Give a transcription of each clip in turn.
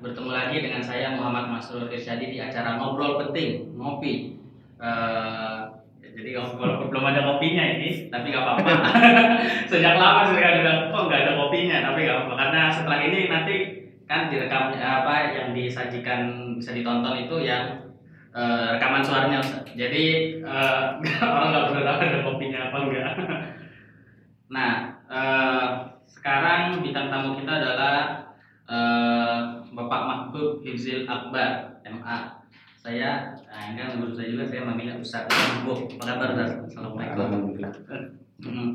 Bertemu lagi dengan saya Muhammad Masrur Irsyadi di acara Ngobrol Penting, Ngopi. Eh, Jadi walaupun belum ada kopinya ini, tapi nggak apa-apa. Sejak lama sudah ada, kok nggak ada kopinya, tapi nggak apa-apa. Karena setelah ini nanti kan direkam apa yang disajikan bisa ditonton itu yang eh, rekaman suaranya. Jadi eh, orang nggak perlu tahu ada kopinya apa enggak Nah, eh, sekarang bintang tamu kita adalah eh, Bapak Mahbub Hifzil Akbar, MA. Saya, nah kan guru saya juga, saya memanggilnya Ustaz Mahbub. Apa kabar Ustaz? Assalamualaikum. Alhamdulillah. Hmm.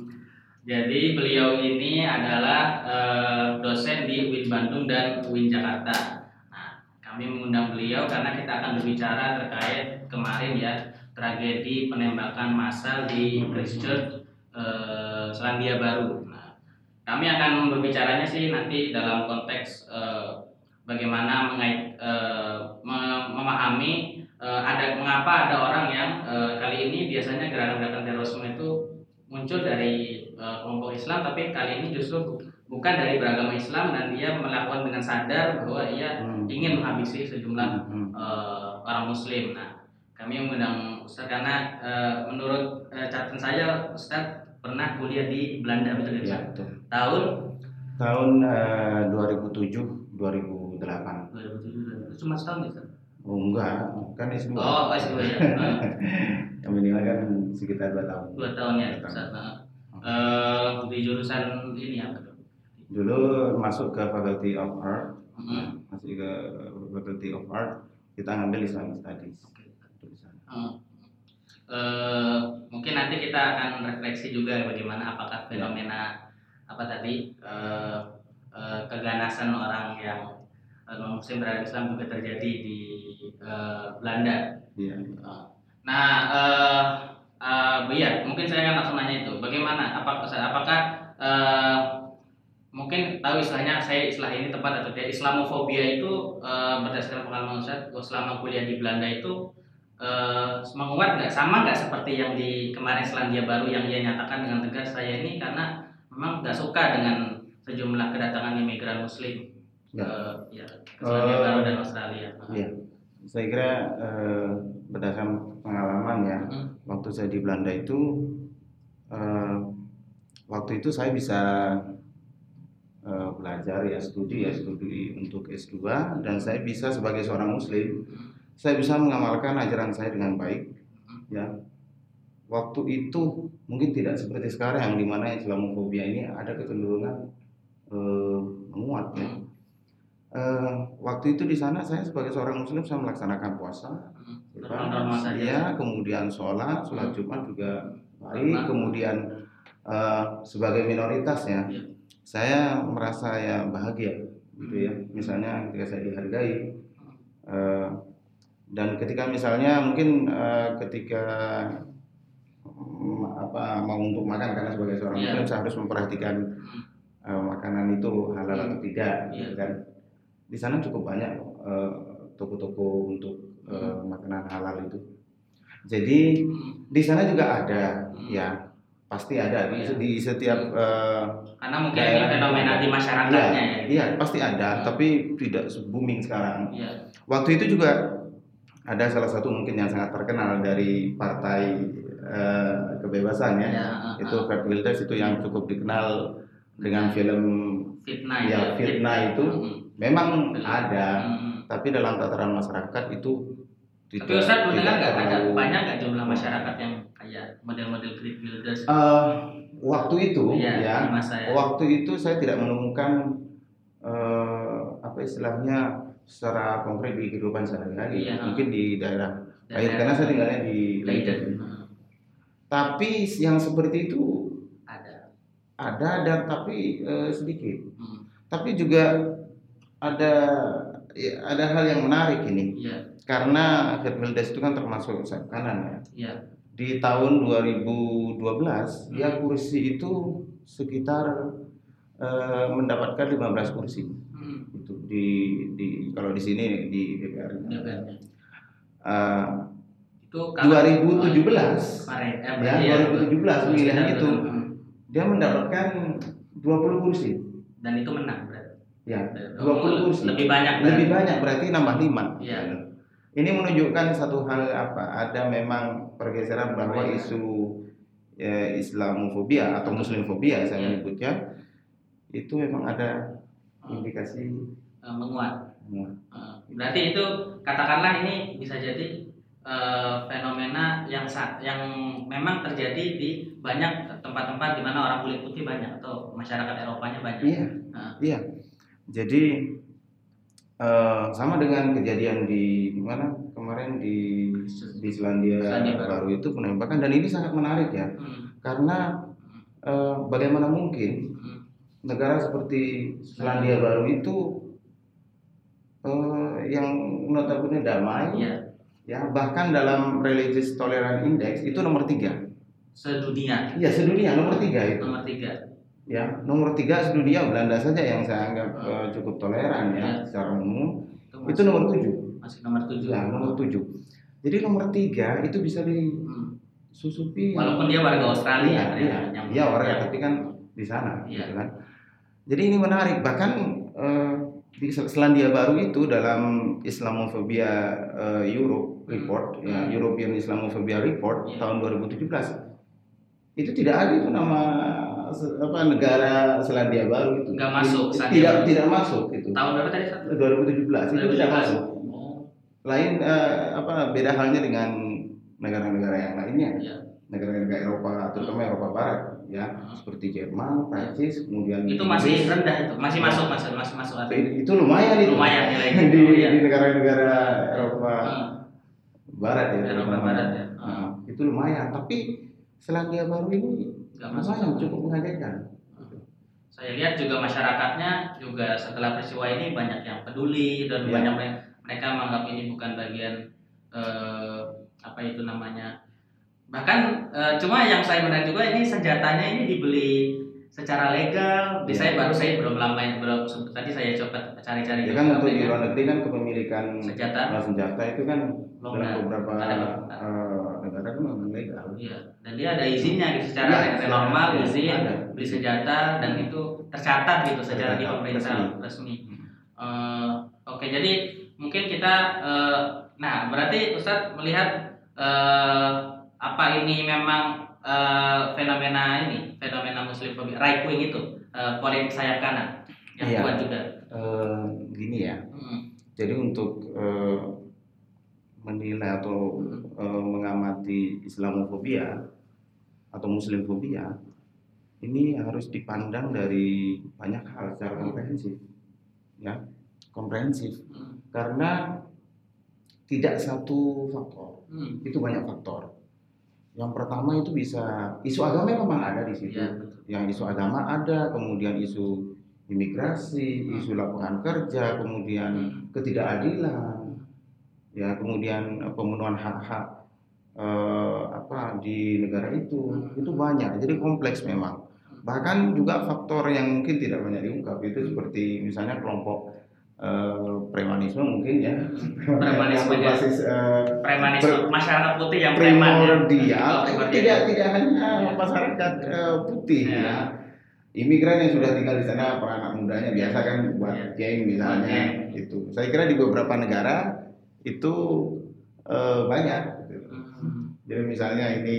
Jadi beliau ini adalah eh, dosen di UIN Bandung dan UIN Jakarta. Nah, kami mengundang beliau karena kita akan berbicara terkait kemarin ya tragedi penembakan massal di Christchurch eh, Selandia Baru. Nah, kami akan berbicaranya sih nanti dalam konteks eh, bagaimana mengait mem- memahami eh, ada mengapa ada orang yang eh, kali ini biasanya gerakan-gerakan terorisme itu muncul dari eh, kelompok Islam tapi kali ini justru bu- bukan dari beragama Islam dan dia melakukan dengan sadar bahwa ia Hmm. ingin menghabisi sejumlah Hmm. eh, orang Muslim. Nah, kami mengundang Ustaz karena eh, menurut eh, catatan saya Ustaz pernah kuliah di Belanda betul ya Ya, Ustaz? betul. Tahun Tahun eh, 2007 2008. 2007 itu cuma setahun ya Ustaz? Oh enggak, kan S2. Oh, S2 ya. Eh, Yang minimal kan sekitar 2 tahun. dua tahun ya Ustaz. Eh, di jurusan ini apa tuh? Dulu masuk ke Faculty of Art, Hmm. masuk ke Faculty of Art, kita ngambil Islamic Studies. Di sana. Hmm. Eh, mungkin nanti kita akan refleksi juga bagaimana apakah fenomena apa tadi eh, eh, keganasan orang yang non muslim beragama Islam juga terjadi di eh, Belanda. Iya. Nah, eh, iya, mungkin saya akan langsung nanya itu. Bagaimana? Apakah apakah eh, mungkin tahu istilahnya saya istilah ini tepat atau tidak? Islamofobia itu eh, berdasarkan pengalaman Ustaz, oh, selama kuliah di Belanda itu eh, menguat nggak sama nggak seperti yang di kemarin Selandia Baru yang dia nyatakan dengan tegas saya ini karena memang nggak suka dengan sejumlah kedatangan imigran Muslim Ya. ya, Selandia Baru dan Australia. Iya. Saya kira eh, berdasarkan pengalaman ya, Hmm. waktu saya di Belanda itu, eh, waktu itu saya bisa eh, belajar ya studi ya studi untuk S2 dan saya bisa sebagai seorang Muslim, saya bisa mengamalkan ajaran saya dengan baik. Ya, waktu itu mungkin tidak seperti sekarang yang di mana Islamofobia ini ada kecenderungan eh, menguat ya. Eh, waktu itu di sana saya sebagai seorang muslim saya melaksanakan puasa. Hmm. ya, kemudian sholat sholat jumat juga baik. Kemudian eh, sebagai minoritas ya Iya. saya merasa ya bahagia gitu ya. Misalnya ketika saya dihargai eh, dan ketika misalnya mungkin eh, ketika mm, apa mau untuk makan karena sebagai seorang Iya. muslim saya harus memperhatikan eh, makanan itu halal atau tidak gitu Iya. kan di sana cukup banyak eh, toko-toko untuk Hmm. makanan halal itu jadi di sana juga ada Hmm. ya pasti ada di, Iya. di setiap eh, Karena mungkin ini fenomena itu di masyarakatnya Iya, ya. iya pasti ada Hmm. tapi tidak booming sekarang Iya. waktu itu juga ada salah satu mungkin yang sangat terkenal dari partai eh, kebebasan ya Iya, itu ah, ah. Geert Wilders itu yang cukup dikenal dengan film fitnah ya, fitnah itu Hmm. Memang ada Hmm. tapi dalam tataran masyarakat itu Tapi Ustaz pernah nggak ada banyak nggak jumlah masyarakat yang kayak model-model Great Builders Eh, waktu itu Iya, ya di masa ya. waktu itu saya tidak menemukan eh, apa istilahnya secara konkret di kehidupan sehari-hari Iya. mungkin di daerah lain karena saya tinggalnya di Leiden. Hmm. tapi yang seperti itu Ada. ada dan tapi eh, sedikit Hmm. tapi juga ada ya, ada hal yang menarik ini Iya. karena Geert Wilders itu kan termasuk sayap kanan ya Iya. di tahun 2012 dia Hmm. kursi itu sekitar eh, mendapatkan 15 kursi Hmm. itu di di kalau di sini di DPR. DPR-nya. Eh, Itu kalau- 2017 kemarin eh, ya ya, 2017 sekitar pemilihan itu Hmm. dia mendapatkan 20 kursi dan itu menang berarti. Ya, Oh, 20 kursi. Lebih banyak. Lebih banyak berarti nambah 5. Iya. Ini menunjukkan satu hal apa? Ada memang pergeseran bahwa Perbedaan. isu ya, Islamofobia atau Muslimfobia saya Iya. menyebutnya itu memang ada indikasi Eh, menguat. ya, Eh, Berarti itu katakanlah ini bisa jadi eh, fenomena yang sa- yang memang terjadi di banyak tempat-tempat di mana orang kulit putih banyak atau masyarakat Eropanya banyak. Iya, Nah. iya. Jadi eh, sama dengan kejadian di di mana kemarin di di Selandia, Selandia Baru. Baru itu penembakan dan ini sangat menarik ya. Hmm, karena eh, bagaimana mungkin hmm, negara seperti Selandia Baru itu eh, yang notabene damai Iya, ya bahkan dalam religious tolerance index itu nomor tiga. Sedunia. Ya sedunia nomor tiga itu. Nomor tiga. Ya nomor tiga sedunia Belanda saja yang saya anggap eh, cukup toleran ya Ya. secara umum Itu, itu nomor tujuh masih nomor tujuh. ya nomor tujuh jadi nomor tiga itu bisa Hmm. disusupi Walaupun dia warga Australia, iya kan, iya yang- iya orang yang- tapi kan di sana Iya. gitu kan jadi ini menarik bahkan eh, di Selandia Baru itu dalam Islamophobia eh, Europe report ya Hmm. European Islamophobia report Iya. tahun 2017 itu tidak ada itu nama apa negara Selandia Baru itu Nggak masuk, Selandia tidak Baru. tidak masuk itu Tahun berapa tadi satu? 2017 itu tidak masuk Oh, lain eh, apa beda halnya dengan negara-negara yang lainnya Iya. negara-negara Eropa terutama Eropa Barat ya Hmm. seperti Jerman, Prancis, kemudian itu masih Inggris. rendah itu, masih Ya. masuk masuk masih masuk artinya. itu, lumayan itu Lumayan di, iya. di negara-negara Eropa Hmm. Barat ya Eropa. Barat ya. Nah, itu lumayan tapi Selandia Baru ini Nggak masuk. lumayan cukup mengagetkan Saya lihat juga masyarakatnya juga setelah peristiwa ini banyak yang peduli dan Iya. banyak yang- mereka menganggap ini bukan bagian eh, apa itu namanya. Bahkan eh, cuma yang saya menarik juga ini senjatanya ini dibeli secara legal. Di Iya. saya baru saya belum lama belum tadi saya coba cari-cari ya kan untuk di luar negeri kan kepemilikan senjata. uh, senjata itu kan Longgar. dalam beberapa Ada. uh, negara kan memang legal Iya, dan dia ada izinnya gitu secara Iya, secara- normal iya, izin ada. beli senjata dan itu tercatat gitu secara di pemerintah resmi. resmi. Eh, Oke, jadi mungkin kita eh, nah berarti Ustadz melihat eh, apa ini memang eh, fenomena ini fenomena muslim fobia right wing itu eh, politik sayap kanan yang Iya. kuat juga. Uh, gini ya Hmm, Jadi untuk eh, menilai atau eh, mengamati Islamofobia atau Muslimfobia ini harus dipandang dari banyak hal secara komprehensif, ya komprehensif hmm, karena tidak satu faktor, hmm. itu banyak faktor. Yang pertama itu bisa isu agama memang ada di situ, Iya, betul. yang isu agama ada, kemudian isu imigrasi, Hmm. isu lapangan kerja, kemudian Hmm. ketidakadilan, ya kemudian eh, pemenuhan hak-hak eh, apa di negara itu Hmm. itu banyak, jadi kompleks memang. Bahkan juga faktor yang mungkin tidak banyak diungkap itu seperti misalnya kelompok eh, premanisme mungkin ya, Premanisme, yang berbasis eh, Premanisme masyarakat putih yang preman ya. primordial, Oh, tidak tidak hanya Iya. masyarakat eh, putih Iya. ya imigran yang sudah tinggal di sana para anak mudanya biasa kan buat Iya. geng misalnya Geng. itu saya kira di beberapa negara itu eh, banyak gitu. Hmm. jadi misalnya ini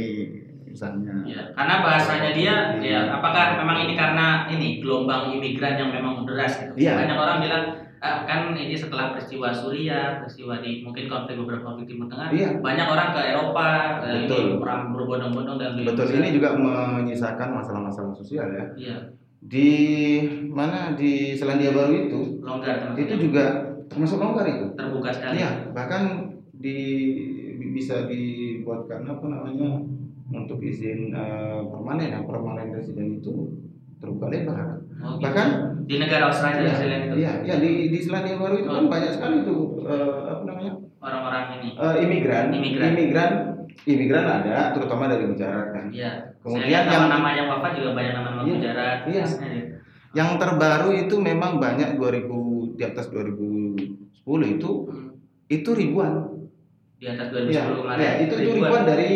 misalnya Ya, karena bahasanya dia, Iya. ya, apakah memang ini karena ini gelombang imigran yang memang deras gitu? Iya. Banyak orang bilang "Ah, kan ini setelah peristiwa Suriah, peristiwa di mungkin konflik beberapa konflik Timur Tengah, Iya. banyak orang ke Eropa, eh, Betul. ini perang berbondong-bondong dan betul ini juga menyisakan masalah-masalah sosial ya Iya, di mana di Selandia Baru itu longgar termasuk itu juga termasuk longgar itu terbuka sekali. Iya, bahkan di bisa dibuatkan apa namanya untuk izin eh, permanen, yang permanen residen itu terbuka lebar. Oh, gitu. Bahkan di negara Australia lihat itu iya, iya, di di Selandia Baru itu kan Oh. banyak sekali tuh eh, apa namanya orang-orang ini. eh, imigran, Imigran. imigran, imigran ada, terutama dari Gujarat kan. Iya. Kemudian yang- nama-nama yang wafat juga banyak nama-nama Iya, Gujarat. iya. biasanya. Yang terbaru itu memang banyak 2000 di atas 2010 itu Hmm. itu ribuan. Di atas Iya, 2010 kemarin. iya, itu itu ribuan dari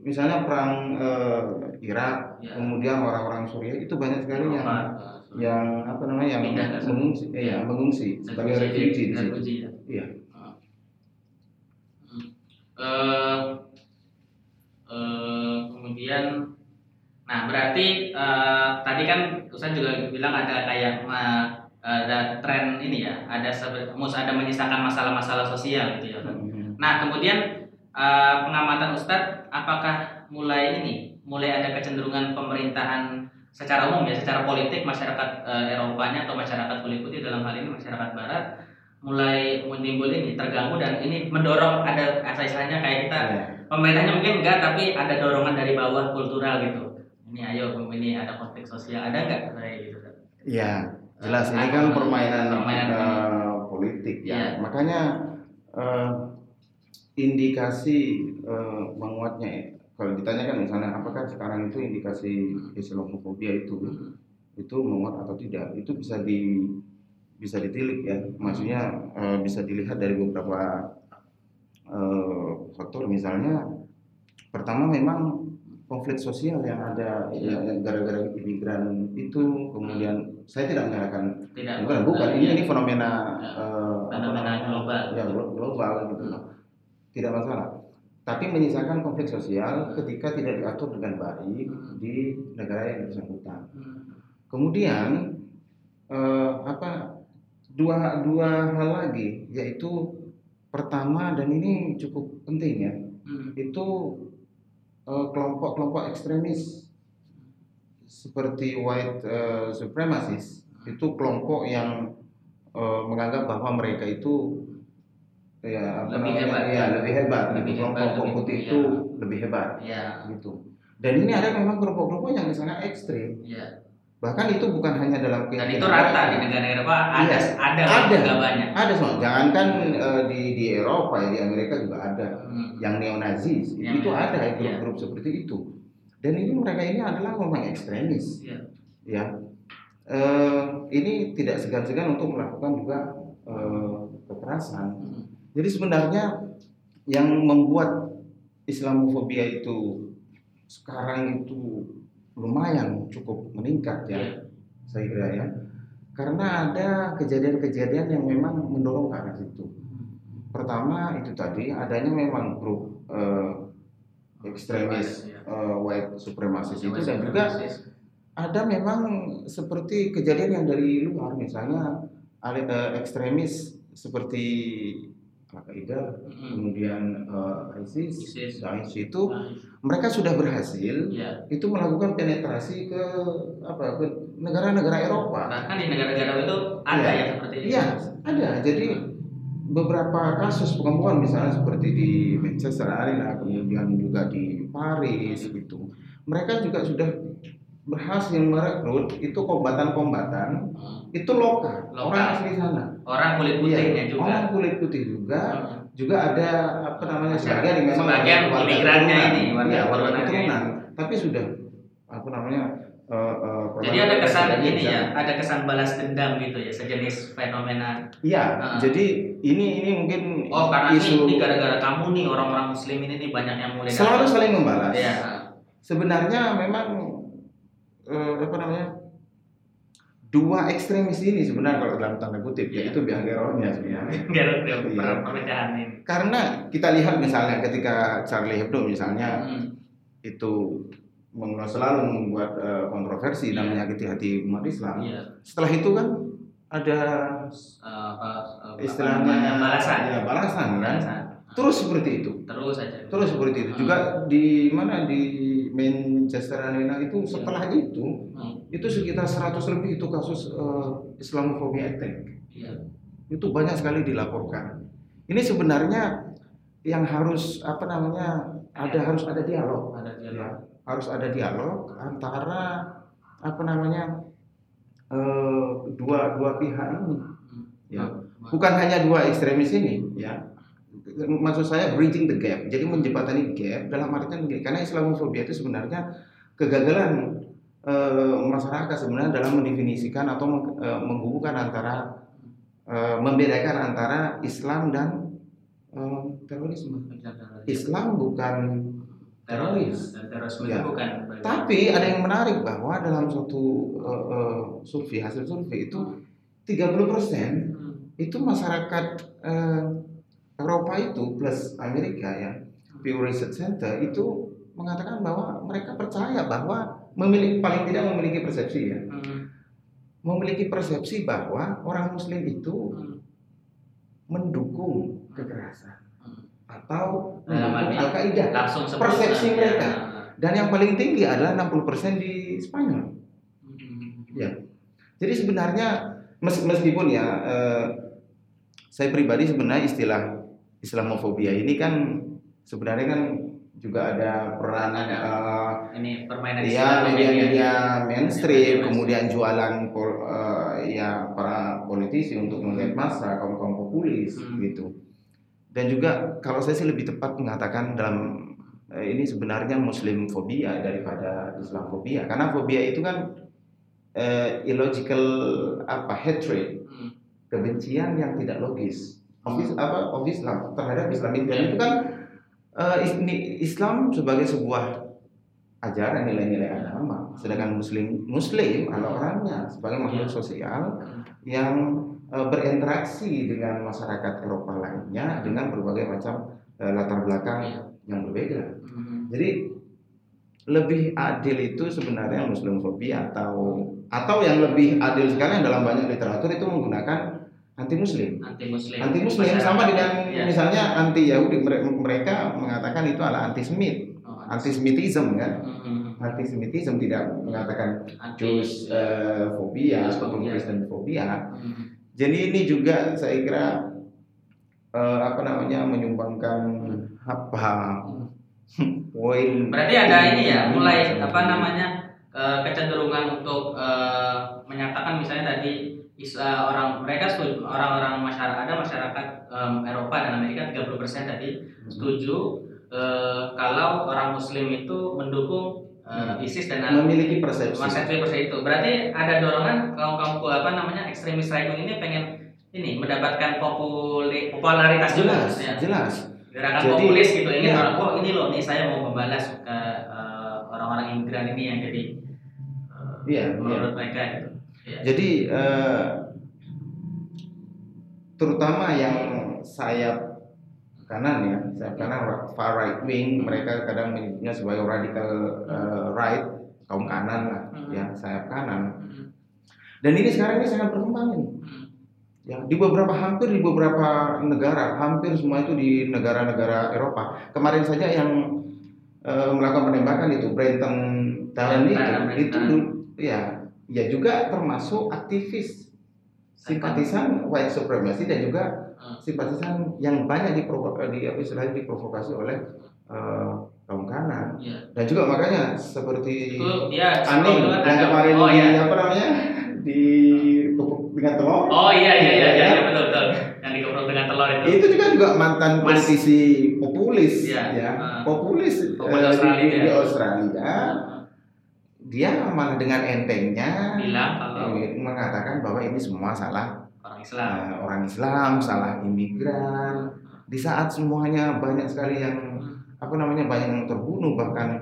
misalnya perang eh, Irak, Iya. kemudian orang-orang Suriah itu banyak sekali yang yang apa namanya yang Pindah mengungsi eh, ya, mengungsi sebagai refugee di situ. ya. Iya. Eh, eh, kemudian nah berarti eh, tadi kan Ustaz juga bilang ada kayak eh, ada tren ini ya ada mus ada menyisakan masalah-masalah sosial gitu ya. Hmm. Nah kemudian eh, pengamatan Ustadz apakah mulai ini mulai ada kecenderungan pemerintahan secara umum ya secara politik masyarakat eh, Eropanya atau masyarakat kulit putih dalam hal ini masyarakat Barat mulai menimbul ini terganggu dan ini mendorong ada asal-asalnya kayak kita Iya. pemerintahnya mungkin enggak tapi ada dorongan dari bawah kultural gitu ini ayo ini ada konflik sosial ada enggak kayak gitu Ustaz? Iya, jelas ini kan permainan, permainan eh, politik ya. Iya. Makanya eh, indikasi eh, menguatnya kalau ditanyakan misalnya apakah sekarang itu indikasi Islamofobia itu itu menguat atau tidak? Itu bisa di bisa ditilik ya. Maksudnya eh, bisa dilihat dari beberapa eh, faktor. Misalnya pertama memang konflik sosial yang ada ya, gara-gara imigran itu kemudian saya tidak menyalahkan. Tidak. Bukan bukan. Ini ini fenomena Ya. eh, Fenomena global. ya glo- global gitu. Tidak masalah tapi menyisakan konflik sosial ketika tidak diatur dengan baik di negara yang bersangkutan Hmm. kemudian eh, apa dua dua hal lagi yaitu pertama dan ini cukup penting ya Hmm. itu eh, kelompok-kelompok ekstremis seperti white eh, supremacists itu kelompok yang eh, menganggap bahwa mereka itu ya apa Lebih namanya hebat. ya lebih hebat Lebih gitu. hebat, kelompok putih iya. itu lebih hebat ya gitu dan ini ada memang kelompok-kelompok yang sangat ekstrim ya bahkan itu bukan hanya dalam dan itu rata mereka. di negara-negara Eropa ada Iya. ada Ada. nggak banyak ada semua jangankan eh, di di Eropa ya di Amerika juga ada Hmm. yang neo-Nazis Yang itu ada iya. grup-grup seperti itu dan ini mereka ini adalah memang ekstremis Iya. ya Eh, ini tidak segan-segan untuk melakukan juga eh, kekerasan Hmm. Jadi sebenarnya yang membuat Islamofobia itu sekarang itu lumayan cukup meningkat ya saya kira ya. Karena ada kejadian-kejadian yang memang mendorong ke arah situ. Pertama itu tadi adanya memang grup eh, ekstremis eh, white supremacist itu dan juga ada memang seperti kejadian yang dari luar misalnya eh, ekstremis seperti Al-Qaeda kemudian eh, ISIS, ISIS. Daesh itu Nah, mereka sudah berhasil Iya. itu melakukan penetrasi ke apa ke negara-negara Eropa bahkan di negara-negara itu ada Iya. yang seperti itu Iya, ada. Jadi beberapa kasus pengembangan misalnya seperti di Manchester Arena, kemudian juga di Paris gitu. Mereka juga sudah berhasil merekrut itu kombatan-kombatan Hmm. itu lokal, Lokal. orang asli sana. orang kulit putihnya Iya, juga Orang kulit putih juga, Hmm. juga ada apa namanya sebagian yang memang Sebagian imigrannya ini, warga Iya, warga keturunan. Tapi sudah apa namanya? eh, eh, jadi ada kesan ini ya ada kesan balas dendam gitu ya sejenis fenomena Iya, Ah. jadi ini ini mungkin oh karena isu ini, gara-gara kamu nih orang-orang muslim ini nih banyak yang mulai selalu saling membalas. Iya. Sebenarnya memang eh, apa namanya dua ekstremis ini sebenarnya kalau dalam tanda kutip ya Iya. itu bianggerolnya sebenarnya. gara-gara Iya. perpecahan ini Karena kita lihat misalnya ketika Charlie Hebdo misalnya Hmm. itu selalu membuat eh, kontroversi dan Iya. menyakiti hati umat Islam. Iya. Setelah itu kan ada apa, eh, apa istilahnya balasan ya, balasan kan. Balasan. Terus seperti itu. terus aja Terus seperti itu. Juga di mana di Manchester Arena itu setelah itu Hmm. itu sekitar 100 lebih itu kasus eh, Islamophobia attack. Iya. Itu banyak sekali dilaporkan. Ini sebenarnya yang harus apa namanya ada harus ada dialog. ada dialog Ya, harus ada dialog antara apa namanya eh, dua dua pihak ini. Ya. Bukan hanya dua ekstremis ini, ya. Maksud saya bridging the gap. Jadi menjembatani gap dalam artian begini, karena Islamofobia itu sebenarnya kegagalan eh, masyarakat sebenarnya dalam mendefinisikan atau meng- eh, menghubungkan antara eh, membedakan antara Islam dan eh, terorisme. Islam bukan teroris. Dan terorisme Ya. bukan. Tapi ada yang menarik bahwa dalam suatu eh, eh, survei hasil survei itu 30% Hmm. itu masyarakat eh, Eropa itu plus Amerika ya Pew Research Center itu mengatakan bahwa mereka percaya bahwa memiliki paling tidak memiliki persepsi ya Hmm. memiliki persepsi bahwa orang Muslim itu Hmm. mendukung kekerasan Hmm. atau mendukung Langsung seperti Persepsi mereka. Ya. dan yang paling tinggi adalah 60% di Spanyol. Hmm. Ya. Jadi sebenarnya mes- meskipun ya eh, saya pribadi sebenarnya istilah Islamofobia ini kan sebenarnya kan juga ada peranan eh, Ini permainan ya media-media mainstream, Media kemudian jualan pol- eh, ya para politisi untuk melihat masa kaum kaum populis Hmm. gitu. Dan juga kalau saya sih lebih tepat mengatakan dalam eh, ini sebenarnya Muslim fobia daripada Islam fobia karena fobia itu kan eh, illogical apa hatred Hmm. kebencian yang tidak logis of, is- apa of Islam terhadap Islam itu kan eh, is- ni- Islam sebagai sebuah ajaran nilai-nilai agama sedangkan Muslim Muslim adalah orangnya sebagai makhluk sosial Hmm. yang eh, berinteraksi dengan masyarakat Eropa lainnya dengan berbagai macam eh, latar belakang Ya. yang berbeda Hmm. jadi lebih adil itu sebenarnya Muslim fobia atau atau yang lebih adil sekali dalam banyak literatur itu menggunakan anti Muslim. anti muslim Anti Muslim sama dengan Ya. misalnya anti Yahudi Mere- mereka mengatakan itu adalah anti Semit, Oh, anti Semitism kan. Hmm. Anti Semitism tidak mengatakan Jews eh, fobia ataupun. Kristen fobia. Hmm. Jadi ini juga saya kira eh, apa namanya menyumbangkan apa poin Berarti ada ini ya, mulai apa namanya eh, kecenderungan untuk eh, menyatakan misalnya tadi eh, orang mereka setuju- orang-orang masyarakat ada masyarakat em, Eropa dan Amerika 30% tadi setuju eh, kalau orang Muslim itu mendukung eh, ISIS dan memiliki persepsi. Henry seperti itu. Berarti ada dorongan kaum kaum apa namanya ekstremis right ini pengen ini mendapatkan populi, popularitas juga, jelas, ya. jelas. gerakan Jadi, populis gitu ingin ya. orang oh ini loh nih saya mau membalas ke eh, orang-orang imigran ini yang jadi Iya, menurut mereka gitu. Ya. Jadi eh, terutama yang sayap kanan ya, sayap kanan far right wing, mereka kadang menyebutnya sebagai radical eh, right, kaum kanan lah, Hmm. ya sayap kanan. Hmm. Dan ini sekarang ini sangat berkembang ini. Hmm. Ya, di beberapa hampir di beberapa negara, hampir semua itu di negara-negara Eropa. Kemarin saja yang eh, melakukan penembakan itu Brenton Tarrant itu, itu du- ya, ya juga termasuk aktivis simpatisan white supremacy dan juga Hmm. simpatisan yang banyak diprovokasi, di apa istilahnya diprovokasi oleh eh, kaum kanan. Iya. Dan juga makanya seperti Itu Aning kan yang kemarin oh di iya. apa namanya di kepuk dengan telur. Oh iya iya iya iya, iya, betul betul. Yang dikeprok dengan telur itu. itu juga juga mantan Mas- politisi populis Iya, ya ah. populis Populis eh, Australia, di, di ya. Australia dia malah dengan entengnya bilang kalau eh, mengatakan bahwa ini semua salah orang Islam. eh, orang Islam salah imigran. Di saat semuanya banyak sekali yang apa namanya banyak yang terbunuh bahkan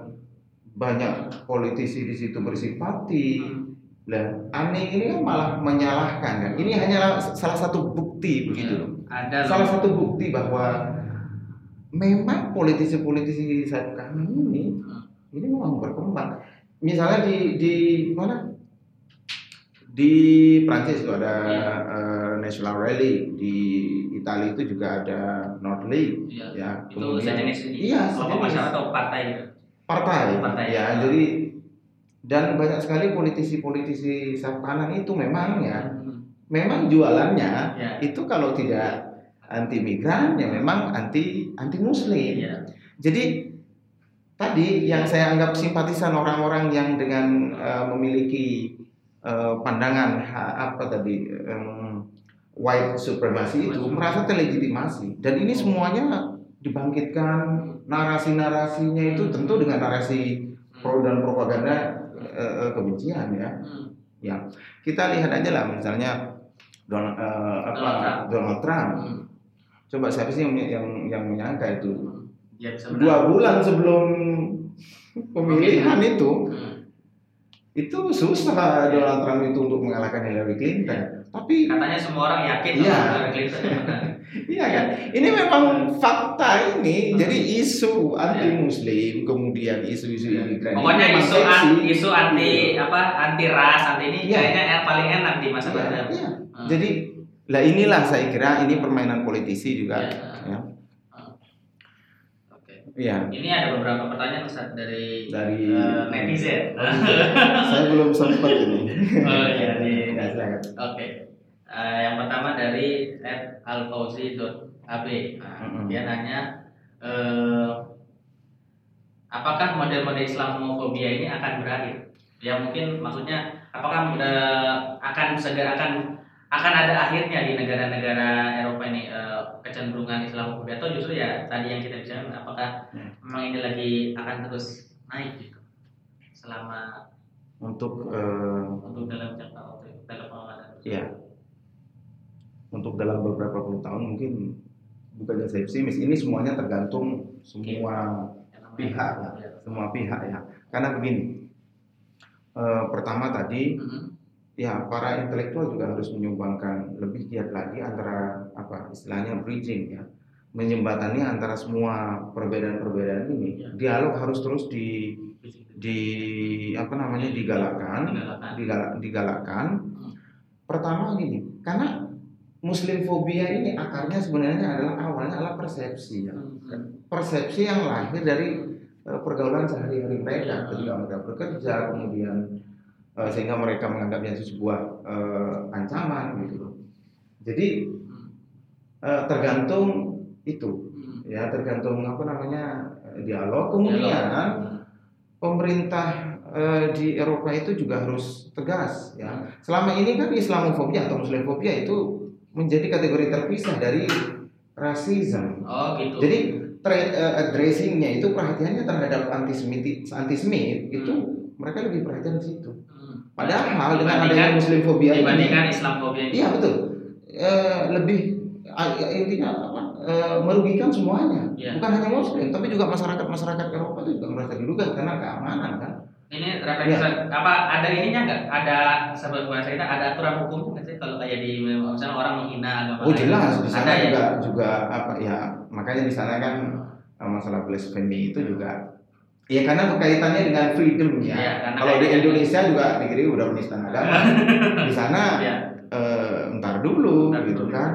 banyak politisi di situ bersimpati lah aneh ini kan malah menyalahkan kan? Ini hanyalah salah satu bukti begitu loh. Ada salah satu bukti bahwa memang politisi-politisi saat kami ini ini memang berkembang. Misalnya di di mana? Di Prancis itu ada eh, National Rally, di Italia itu juga ada North League, Iya. ya. itu Kemudian sejenis ini. Iya, kelompok masyarakat atau partai gitu. partai, Partai. ya. Jadi dan banyak sekali politisi-politisi sayap kanan itu memang ya, memang jualannya Ya. itu kalau tidak anti migran ya memang anti anti muslim. Iya. Jadi tadi yang saya anggap simpatisan orang-orang yang dengan eh, memiliki eh, pandangan ha- apa tadi em, white supremacy itu merasa terlegitimasi dan ini semuanya dibangkitkan narasi-narasinya itu tentu dengan narasi pro dan propaganda eh, kebencian ya. Hmm. Kita lihat aja lah misalnya Donald, eh, apa, Donald Trump. Donald Trump. Hmm. Coba siapa sih yang yang, yang menyangka itu Ya, dua bulan sebelum pemilihan itu Hmm. itu susah Donald Trump itu untuk mengalahkan Hillary Clinton. Tapi Katanya semua orang yakin Iya. bahwa Hillary Clinton yang iya kan, ini memang fakta ini. Hmm. Jadi isu anti Muslim, kemudian isu-isu imigran. ini Pokoknya isu an- isu anti apa anti ras anti ini Iya. kayaknya yang paling enak di masa Trump. iya. Hmm. Jadi lah inilah saya kira ini permainan politisi juga. Iya. Ya. Iya. Ini ada beberapa pertanyaan Ustaz dari Dari eh, netizen. saya belum sempat ini. oh iya di Ya, silakan. Oke. Eh, yang pertama dari @alfauzi.ab. Nah, Mm-mm. Dia nanya eh, apakah model-model Islamofobia ini akan berakhir? Ya mungkin maksudnya apakah eh, akan segera akan akan ada akhirnya di negara-negara Eropa ini eh, kecenderungan Islamofobia atau justru ya tadi yang kita bicarakan apakah Hmm. memang ini lagi akan terus naik gitu? Selama Untuk eh, untuk dalam jangka waktu dalam pengamatan. Ya untuk dalam beberapa puluh tahun mungkin bukannya saya pesimis. Ini semuanya tergantung semua pihak ya, semua pihak ya. Karena begini eh, pertama tadi Mhm. Ya para intelektual juga harus menyumbangkan lebih giat lagi antara apa istilahnya bridging ya menjembatani antara semua perbedaan-perbedaan ini Ya. dialog harus terus di di apa namanya digalakkan Digalakan. digala- digalakkan Hmm. pertama gini karena muslim fobia ini akarnya sebenarnya adalah awalnya adalah persepsi ya Mhm. persepsi yang lahir dari eh, pergaulan sehari-hari mereka ketika mereka bekerja kemudian eh, sehingga mereka menganggapnya itu sebuah eh, ancaman gitu loh. Jadi eh, tergantung itu Mhm. ya tergantung apa namanya dialog kemudian pemerintah eh, di Eropa itu juga harus tegas ya. Selama ini kan Islamofobia atau Muslimfobia itu menjadi kategori terpisah dari rasisme. Oh gitu. Jadi tra- addressingnya itu perhatiannya terhadap antisemit antisemit itu mereka lebih perhatian di situ. Hmm. Padahal dengan adanya Muslimfobia ini, dibandingkan Islamofobia ini. iya betul, Eh, lebih ah, intinya apa? Eh, merugikan semuanya, Iya. bukan hanya Muslim, tapi juga masyarakat masyarakat Eropa itu juga merasa dirugikan karena keamanan kan. Ini referensi apa ada ininya nggak? Ada sebab bahasa kita ada aturan hukum nggak sih kalau kayak di misalnya orang menghina agama Oh jelas di sana ada ya. juga juga apa ya makanya di sana kan eh, masalah blasphemy itu juga ya karena berkaitannya dengan freedom ya. Iya, karena Kalau di kayak- Indonesia juga dikiri udah penistaan agama. di sana Iya. eh, entar dulu Ntar gitu dulu. kan.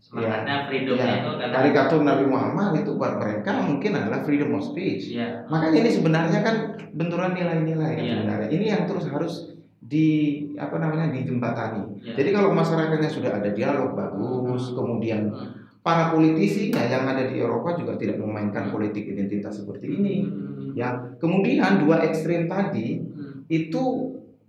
Semangatnya freedomnya Ya, itu karena karikatur Nabi Muhammad itu buat mereka mungkin adalah freedom of speech. Iya. Makanya ini sebenarnya kan benturan nilai-nilai Iya. sebenarnya. Ini yang terus harus di apa namanya dijembatani. Iya. Jadi kalau masyarakatnya sudah ada dialog bagus, kemudian Hmm. para politisinya yang ada di Eropa juga tidak memainkan politik identitas seperti ini. Hmm. Ya, kemudian dua ekstrim tadi Hmm. itu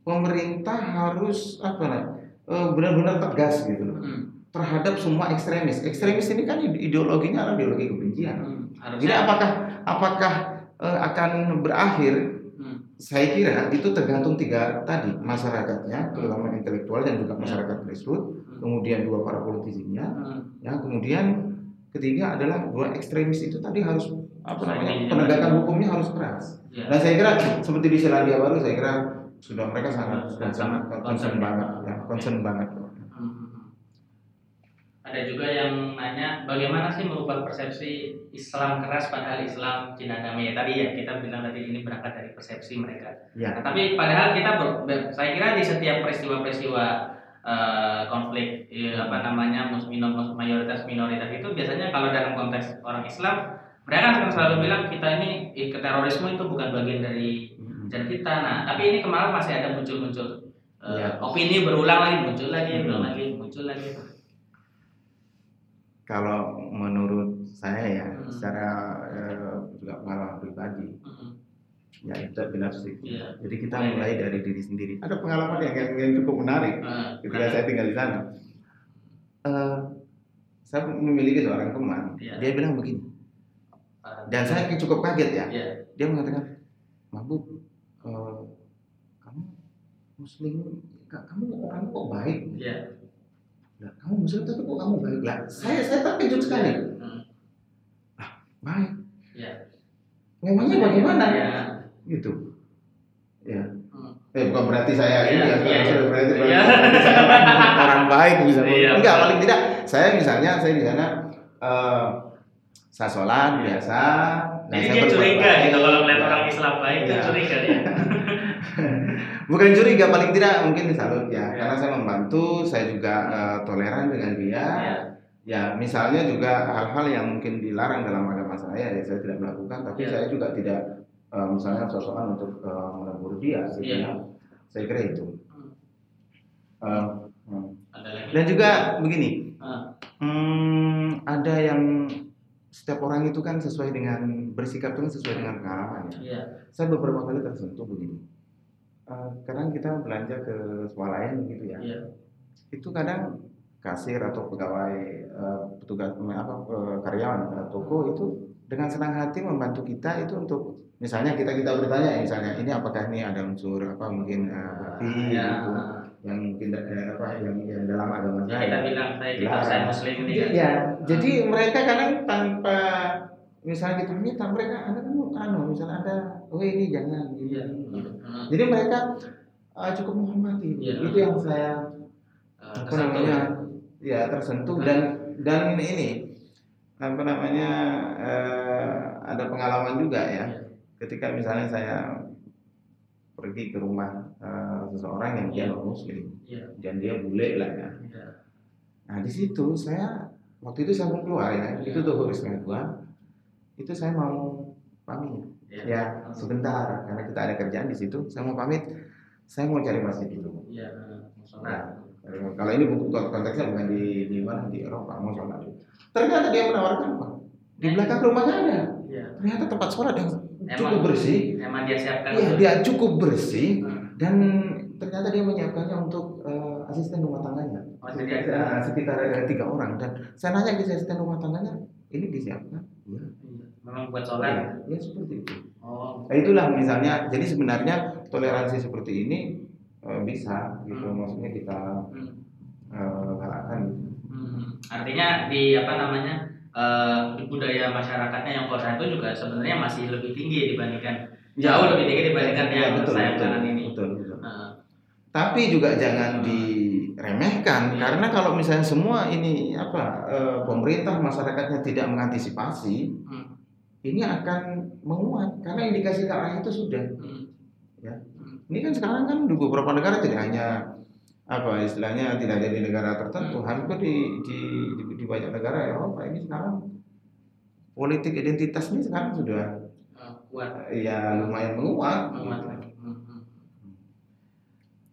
pemerintah harus apa nah, eh, benar-benar tegas gitu loh Hmm. terhadap semua ekstremis. Ekstremis ini kan ide- ideologinya adalah ideologi kebencian. Hmm. Jadi apakah apakah eh, akan berakhir? Hmm. Saya kira itu tergantung tiga tadi masyarakatnya, terutama intelektual dan juga masyarakat grassroots, kemudian dua para politisinya, Hmm. ya kemudian ketiga adalah dua ekstremis itu tadi harus apa namanya penegakan hukumnya harus keras. Iya. Dan saya kira seperti di Selandia Baru, saya kira sudah mereka sangat Sudah sangat sangat concern concern. banget, ya, concern banget. Hmm. Ada juga yang nanya bagaimana sih merubah persepsi Islam keras padahal Islam Cina damai. Ya, tadi ya kita bilang tadi ini berangkat dari persepsi mereka. Ya. Nah, tapi padahal kita ber- ber- saya kira di setiap peristiwa-peristiwa eh, konflik eh, apa namanya mus- minor- mayoritas minoritas itu biasanya kalau dalam konteks orang Islam mereka akan selalu bilang kita ini eh, ke terorisme itu bukan bagian dari dan kita. Nah, tapi ini kemarin masih ada muncul-muncul eh, Ya. opini berulang lagi, muncul lagi, Hmm. berulang lagi, muncul lagi. Kalau menurut saya ya, Hmm. secara eh, juga pengalaman pribadi, Mm-mm. ya itu binafsik. Iya. Jadi kita Mulai mulai dari diri sendiri. Ada pengalaman yang, yang, yang cukup menarik Eh, ketika saya tinggal di sana. Eh, saya memiliki seorang teman, Iya. dia bilang begini, dan saya cukup kaget ya. Iya. Dia mengatakan, Mabuk, eh, kamu Muslim, ka- kamu orang kok baik? Iya. Lah, kamu Muslim tapi kok kamu baik? Lah, saya saya terkejut sekali. Hmm. Baik. memangnya bagaimana Ya. gitu ya Hmm. eh bukan berarti saya ini Iya, ya iya, bukan berarti, berarti iya. saya orang, baik bisa Iya, enggak paling tidak saya misalnya saya di sana eh, saya sholat Iya. biasa dan Jadi saya dia curiga baik. gitu kalau melihat Ya. orang Islam baik Iya. curiga dia. bukan curiga paling tidak mungkin salut ya Iya. karena saya membantu saya juga eh, toleran dengan dia Iya. ya misalnya juga hal-hal yang mungkin dilarang dalam agama saya ya saya tidak melakukan tapi Iya. saya juga tidak eh, misalnya sosokan untuk eh, menegur dia Iya. ya saya kira itu Hmm. Eh, hmm. Lagi. dan juga begini Ah, hmm, ada yang setiap orang itu kan sesuai dengan bersikap itu kan sesuai dengan pengalamannya Iya. saya beberapa kali tersentuh begini Eh, kadang kita belanja ke swalayan gitu ya Iya. itu kadang kasir atau pegawai eh, petugas apa eh, karyawan eh, toko itu dengan senang hati membantu kita itu untuk misalnya kita kita bertanya misalnya ini apakah ini ada unsur apa mungkin eh, bukti Ya. gitu, yang mungkin eh, apa yang, yang dalam agama Ya, kita saya bilang saya kita Dilarang. saya muslim ini kan. Iya, jadi mereka kadang tanpa misalnya kita minta mereka ada kan anu misalnya ada oh ini jangan gitu. Iya. Hmm. Jadi mereka eh, cukup menghormati. Iya. Itu yang saya Eh, apa namanya ya tersentuh dan dan ini apa namanya eh, ada pengalaman juga ya Iya. ketika misalnya saya pergi ke rumah eh, seseorang yang dia Iya. non muslim Iya. dan dia bule lah ya Iya. nah di situ saya waktu itu saya mau keluar ya Iya. itu tuh harus gua itu saya mau pamit Iya. ya sebentar karena kita ada kerjaan di situ saya mau pamit saya mau cari masjid dulu sholat. Eh, kalau ini bukan konteksnya bukan di di mana di Eropa mau sholat ternyata dia menawarkan apa di belakang rumahnya ada Iya. ternyata tempat sholat yang Emang- cukup bersih Emang dia siapkan. iya dia cukup bersih Hmm. dan ternyata dia menyiapkannya untuk eh, asisten rumah tangganya Oh, jadi sekitar, ada- sekitar eh, tiga orang dan saya nanya ke asisten rumah tangganya ini disiapkan iya Iya. Memang buat sholat. ya, ya seperti itu Oh. Nah, itulah misalnya jadi sebenarnya toleransi seperti ini eh, bisa gitu Hmm. maksudnya kita Hmm. eh, galakkan Hmm. Artinya di apa namanya di budaya masyarakatnya yang kosa itu juga sebenarnya masih lebih tinggi dibandingkan jauh lebih tinggi dibandingkan Ya, yang betul, saya betul, kanan ini. betul, betul. Nah, Tapi juga jangan diremehkan Iya. karena kalau misalnya semua ini apa eh, pemerintah masyarakatnya tidak mengantisipasi, hmm. ini akan menguat karena indikasi ke arah itu sudah. Hmm. Ya. Hmm. Ini kan sekarang kan di beberapa negara tidak hanya apa istilahnya tidak ada di negara tertentu, Hmm. hampir di, di, di, di banyak negara Eropa ini sekarang politik identitas ini sekarang sudah Eh, kuat. ya lumayan menguat.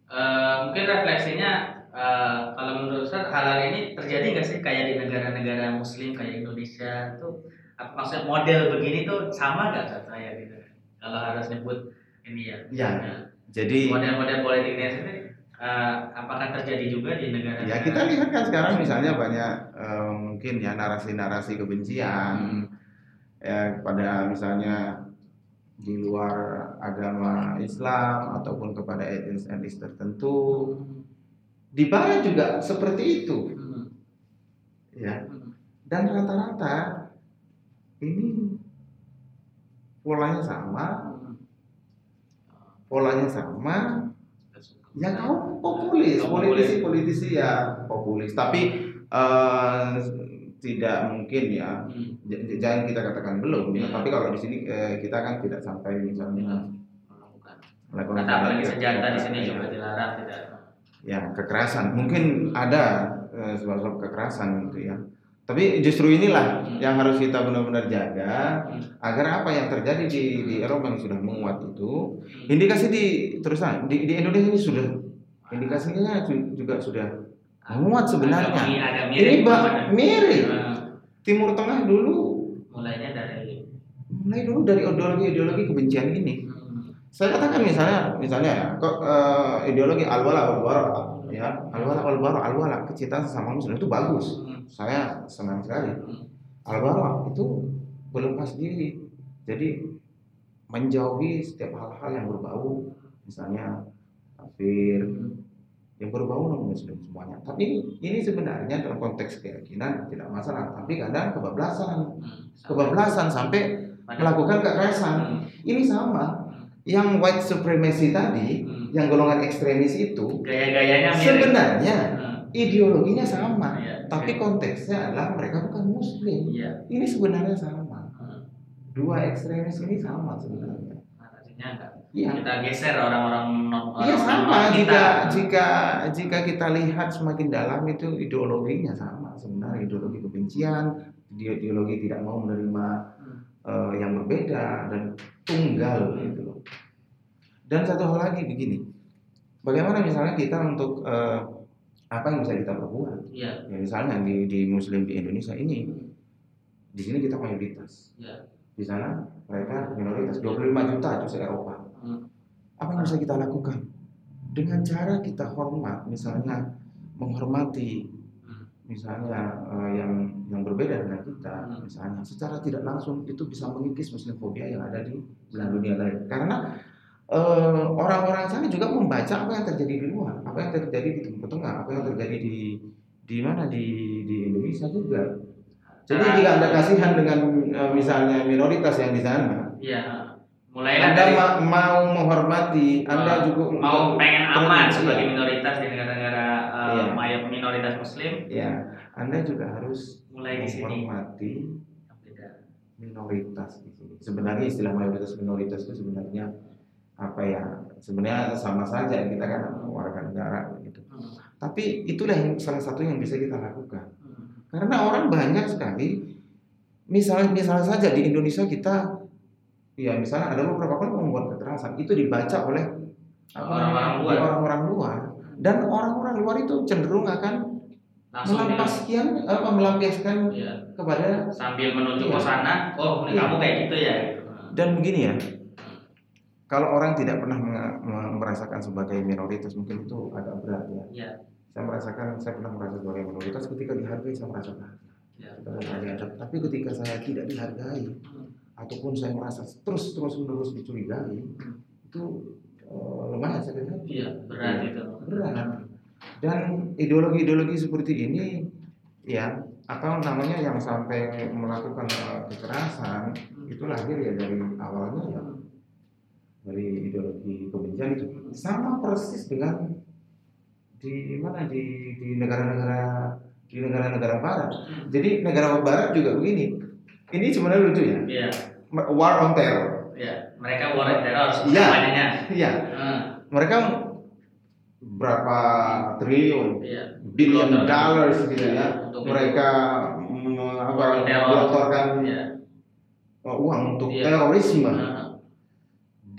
Eh, mungkin refleksinya eh, kalau menurut Ustaz hal-hal ini terjadi nggak sih? Kayak di negara-negara Muslim kayak Indonesia tuh apa maksudnya model begini tuh sama nggak Ustaz? Saya gitu. Kalau harus nyebut ini ya. Ya, Ya. Jadi model-model politiknya sendiri eh, apakah terjadi juga di negara Ya kita lihat kan sekarang misalnya banyak eh, mungkin ya narasi-narasi kebencian ya pada misalnya di luar agama Islam ataupun kepada etnis-etnis tertentu di barat juga seperti itu Hmm. ya Hmm. dan rata-rata ini polanya sama Hmm. polanya sama ya kau populis politisi politisi ya populis tapi eh, tidak mungkin ya Hmm. Jangan kita katakan belum ya Hmm. tapi kalau di sini eh, kita kan tidak sampai misalnya Melakukan. melakukan Kata apalagi senjata di sini juga dilarang tidak. ya kekerasan mungkin ada eh, sebab-sebab kekerasan gitu ya tapi justru inilah Hmm. yang harus kita benar-benar jaga Hmm. agar apa yang terjadi di di Eropa yang sudah menguat itu Hmm. indikasi di terus di, di Indonesia ini sudah indikasinya ju- juga sudah menguat sebenarnya. Agak, mi- agak ini mirip. mirip Nah, Timur Tengah dulu mulainya dari mulai dulu dari ideologi-ideologi kebencian ini. hmm. Saya katakan misalnya misalnya ya, kok eh, ideologi al-wala wal ya, al-wala wal bara, al-wala kecintaan sesama muslim itu bagus. Hmm. Saya senang sekali. Hmm. Al-bara itu berlepas diri. Jadi menjauhi setiap hal-hal yang berbau misalnya kafir yang berbau non muslim semuanya. Tapi ini sebenarnya dalam konteks keyakinan tidak masalah, tapi kadang kebablasan Hmm. kebablasan sampai melakukan kekerasan. Ini sama. Yang white supremacy tadi, Hmm. Yang golongan ekstremis itu Gaya-gayanya mirip. sebenarnya Hmm. ideologinya sama, Iya. tapi konteksnya adalah mereka bukan muslim. Iya. Ini sebenarnya sama. Hmm. Dua ekstremis ini sama sebenarnya. Artinya enggak. Iya. Kita geser orang-orang non Iya sama non jika kita. jika jika kita lihat semakin dalam itu ideologinya sama sebenarnya ideologi kebencian ide- ideologi tidak mau menerima Hmm. eh, yang berbeda dan tunggal gitu loh. Dan satu hal lagi begini, bagaimana misalnya kita untuk eh, apa yang bisa kita perbuat? Iya. Ya, misalnya di, di Muslim di Indonesia ini, di sini kita mayoritas, Iya. di sana mereka minoritas, 25 juta itu se Eropa. Hmm. Apa yang bisa kita lakukan? Dengan cara kita hormat, misalnya menghormati Hmm. misalnya eh, yang yang berbeda dengan kita, Hmm. misalnya secara tidak langsung itu bisa mengikis muslimfobia yang ada di belahan dunia lain. Karena eh, orang-orang sana juga membaca apa yang terjadi di luar, apa yang terjadi di Timur Tengah, apa yang terjadi di di mana di di Indonesia juga. Jadi Cara- jika anda kasihan dengan eh, misalnya minoritas yang di sana, Iya. Mulailah anda dari ma- mau menghormati, anda Uh, juga mau pengen aman Iya. sebagai minoritas di negara-negara uh, mayor minoritas muslim ya, anda juga harus mulai di sini menghormati minoritas di sini. Sebenarnya istilah mayoritas minoritas itu sebenarnya apa ya? Sebenarnya sama saja kita kan warga negara gitu. Hmm. Tapi itulah yang salah satu yang bisa kita lakukan. Hmm. Karena orang banyak sekali misalnya misalnya saja di Indonesia kita ya misalnya ada beberapa orang membuat kekerasan itu dibaca oleh Orang-orang luar. orang-orang luar dan orang-orang luar itu cenderung akan Langsung melampiaskan apa melampiaskan iya. kepada sambil menunjuk Iya. ke sana, oh ini Iya. kamu kayak gitu ya. dan begini ya kalau orang tidak pernah merasakan sebagai minoritas mungkin itu agak berat ya Iya. saya merasakan saya pernah merasa sebagai minoritas ketika dihargai saya merasa bahagia Iya. Saya dihargai. tapi ketika saya tidak dihargai ataupun saya merasa terus terus menerus dicurigai itu eh, lumayan sakit hati Iya, berat itu. berat dan ideologi-ideologi seperti ini ya apa namanya yang sampai melakukan eh, kekerasan itu lahir ya dari awalnya ya dari ideologi kebencian itu. Sama persis dengan di mana? Di di negara-negara di negara-negara barat. Jadi negara barat juga begini. Ini sebenarnya lucu ya. Iya, war on terror. Iya. Mereka war on terror Iya. namanya. iya. Hmm, mereka berapa triliun Iya. billion dollars gitu Iya, ya. untuk mereka apa Iya. uh, uang untuk terorisme. Hmm,